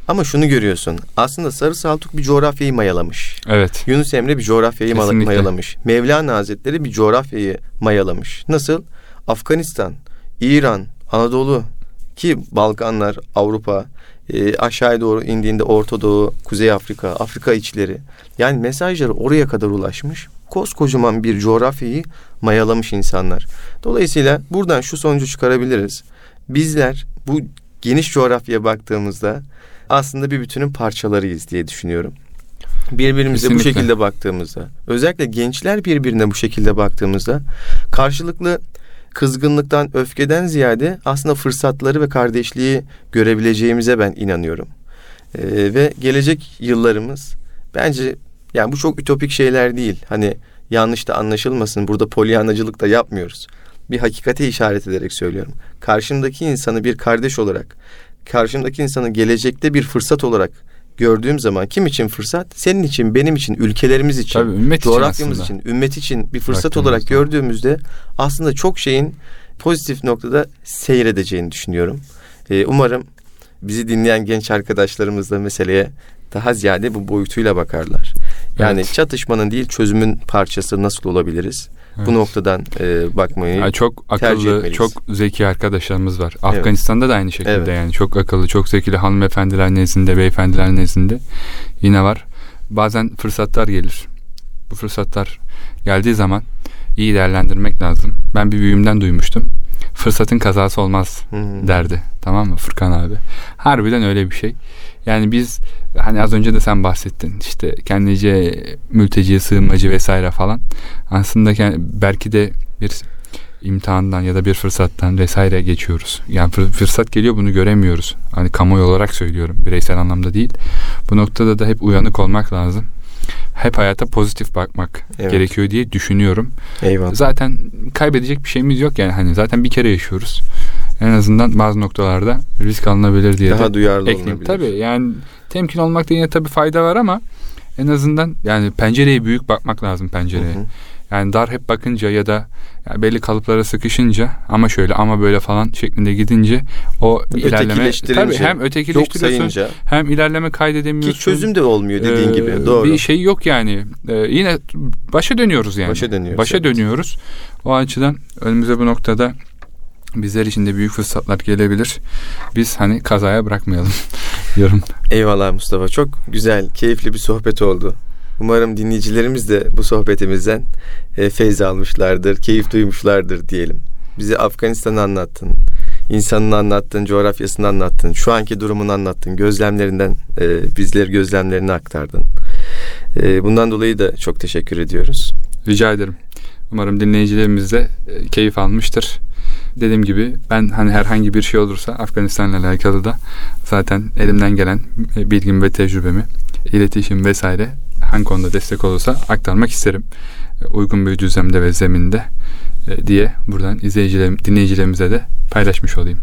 Ama şunu görüyorsun. Aslında Sarı Saltuk bir coğrafyayı mayalamış. Evet. Yunus Emre bir coğrafyayı Kesinlikle. mayalamış. Mevlana Hazretleri bir coğrafyayı mayalamış. Nasıl? Afganistan, İran, Anadolu ki Balkanlar, Avrupa, e, aşağıya doğru indiğinde Orta Doğu, Kuzey Afrika, Afrika içleri. Yani mesajları oraya kadar ulaşmış. Koskocaman bir coğrafyayı mayalamış insanlar. Dolayısıyla buradan şu sonucu çıkarabiliriz. Bizler bu geniş coğrafyaya baktığımızda aslında bir bütünün parçalarıyız diye düşünüyorum. Birbirimize Kesinlikle. bu şekilde baktığımızda, özellikle gençler birbirine bu şekilde baktığımızda karşılıklı kızgınlıktan, öfkeden ziyade aslında fırsatları ve kardeşliği görebileceğimize ben inanıyorum. Ee, ve gelecek yıllarımız bence yani bu çok ütopik şeyler değil. Hani yanlış da anlaşılmasın. Burada polyanacılık da yapmıyoruz. Bir hakikate işaret ederek söylüyorum. Karşımdaki insanı bir kardeş olarak karşımdaki insanı gelecekte bir fırsat olarak gördüğüm zaman kim için fırsat? Senin için, benim için, ülkelerimiz için, Tabii, ümmet coğrafyamız için, için, ümmet için bir fırsat olarak gördüğümüzde aslında çok şeyin pozitif noktada seyredeceğini düşünüyorum. Ee, umarım bizi dinleyen genç arkadaşlarımız da meseleye daha ziyade bu boyutuyla bakarlar. Yani evet. çatışmanın değil çözümün parçası nasıl olabiliriz? Evet. Bu noktadan e, bakmayı yani çok akıllı, çok zeki arkadaşlarımız var. Evet. Afganistan'da da aynı şekilde evet. yani çok akıllı, çok zekili hanımefendiler nezdinde, beyefendiler nezdinde yine var. Bazen fırsatlar gelir. Bu fırsatlar geldiği zaman iyi değerlendirmek lazım. Ben bir büyüğümden duymuştum. fırsatın kazası olmaz Hı. derdi. Tamam mı Furkan abi? Harbiden öyle bir şey. Yani biz hani az önce de sen bahsettin işte kendince mülteci, sığınmacı vesaire falan. Aslında belki de bir imtihandan ya da bir fırsattan vesaire geçiyoruz. Yani fır- fırsat geliyor bunu göremiyoruz. Hani kamuoyu olarak söylüyorum bireysel anlamda değil. Bu noktada da hep uyanık olmak lazım. Hep hayata pozitif bakmak Evet. gerekiyor diye düşünüyorum. Eyvallah. Zaten kaybedecek bir şeyimiz yok yani hani zaten bir kere yaşıyoruz. En azından bazı noktalarda risk alınabilir diye Daha de duyarlı ekleyeyim. olunabilir. Tabii yani temkin olmakta yine tabii fayda var ama en azından yani pencereye büyük bakmak lazım pencereye. Hı hı. Yani dar hep bakınca ya da ya belli kalıplara sıkışınca ama şöyle ama böyle falan şeklinde gidince o ilerleme Ötekileştirince, tabii hem ötekileştiriyorsun sayınca hem ilerleme kaydedemiyorsun. ki çözüm de olmuyor dediğin Ee, gibi. Doğru. Bir şey yok yani. Ee, yine başa dönüyoruz yani. Başa dönüyoruz, Başa evet. dönüyoruz. O açıdan önümüze bu noktada bizler için de büyük fırsatlar gelebilir. Biz hani kazaya bırakmayalım [LAUGHS] diyorum. Eyvallah Mustafa. Çok güzel, keyifli bir sohbet oldu. Umarım dinleyicilerimiz de bu sohbetimizden e, feyz almışlardır, keyif duymuşlardır diyelim. Bize Afganistan'ı anlattın, insanını anlattın, coğrafyasını anlattın, şu anki durumunu anlattın, gözlemlerinden e, bizler gözlemlerini aktardın. E, bundan dolayı da çok teşekkür ediyoruz. Rica ederim. Umarım dinleyicilerimiz de e, keyif almıştır. Dediğim gibi ben hani herhangi bir şey olursa Afganistan'la alakalı da zaten elimden gelen e, bilgimi ve tecrübemi, iletişim vesaire hangi konuda destek olursa aktarmak isterim. E, Uygun bir düzlemde ve zeminde e, diye buradan izleyicilerim, dinleyicilerimize de paylaşmış olayım.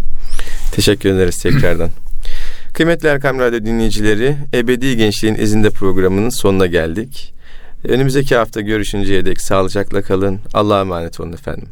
Teşekkür ederiz tekrardan. [CLEARS THROAT] Kıymetli Erkam Radyo dinleyicileri, Ebedi Gençliğin izinde programının sonuna geldik. Önümüzdeki hafta görüşünceye dek sağlıcakla kalın. Allah'a emanet olun efendim.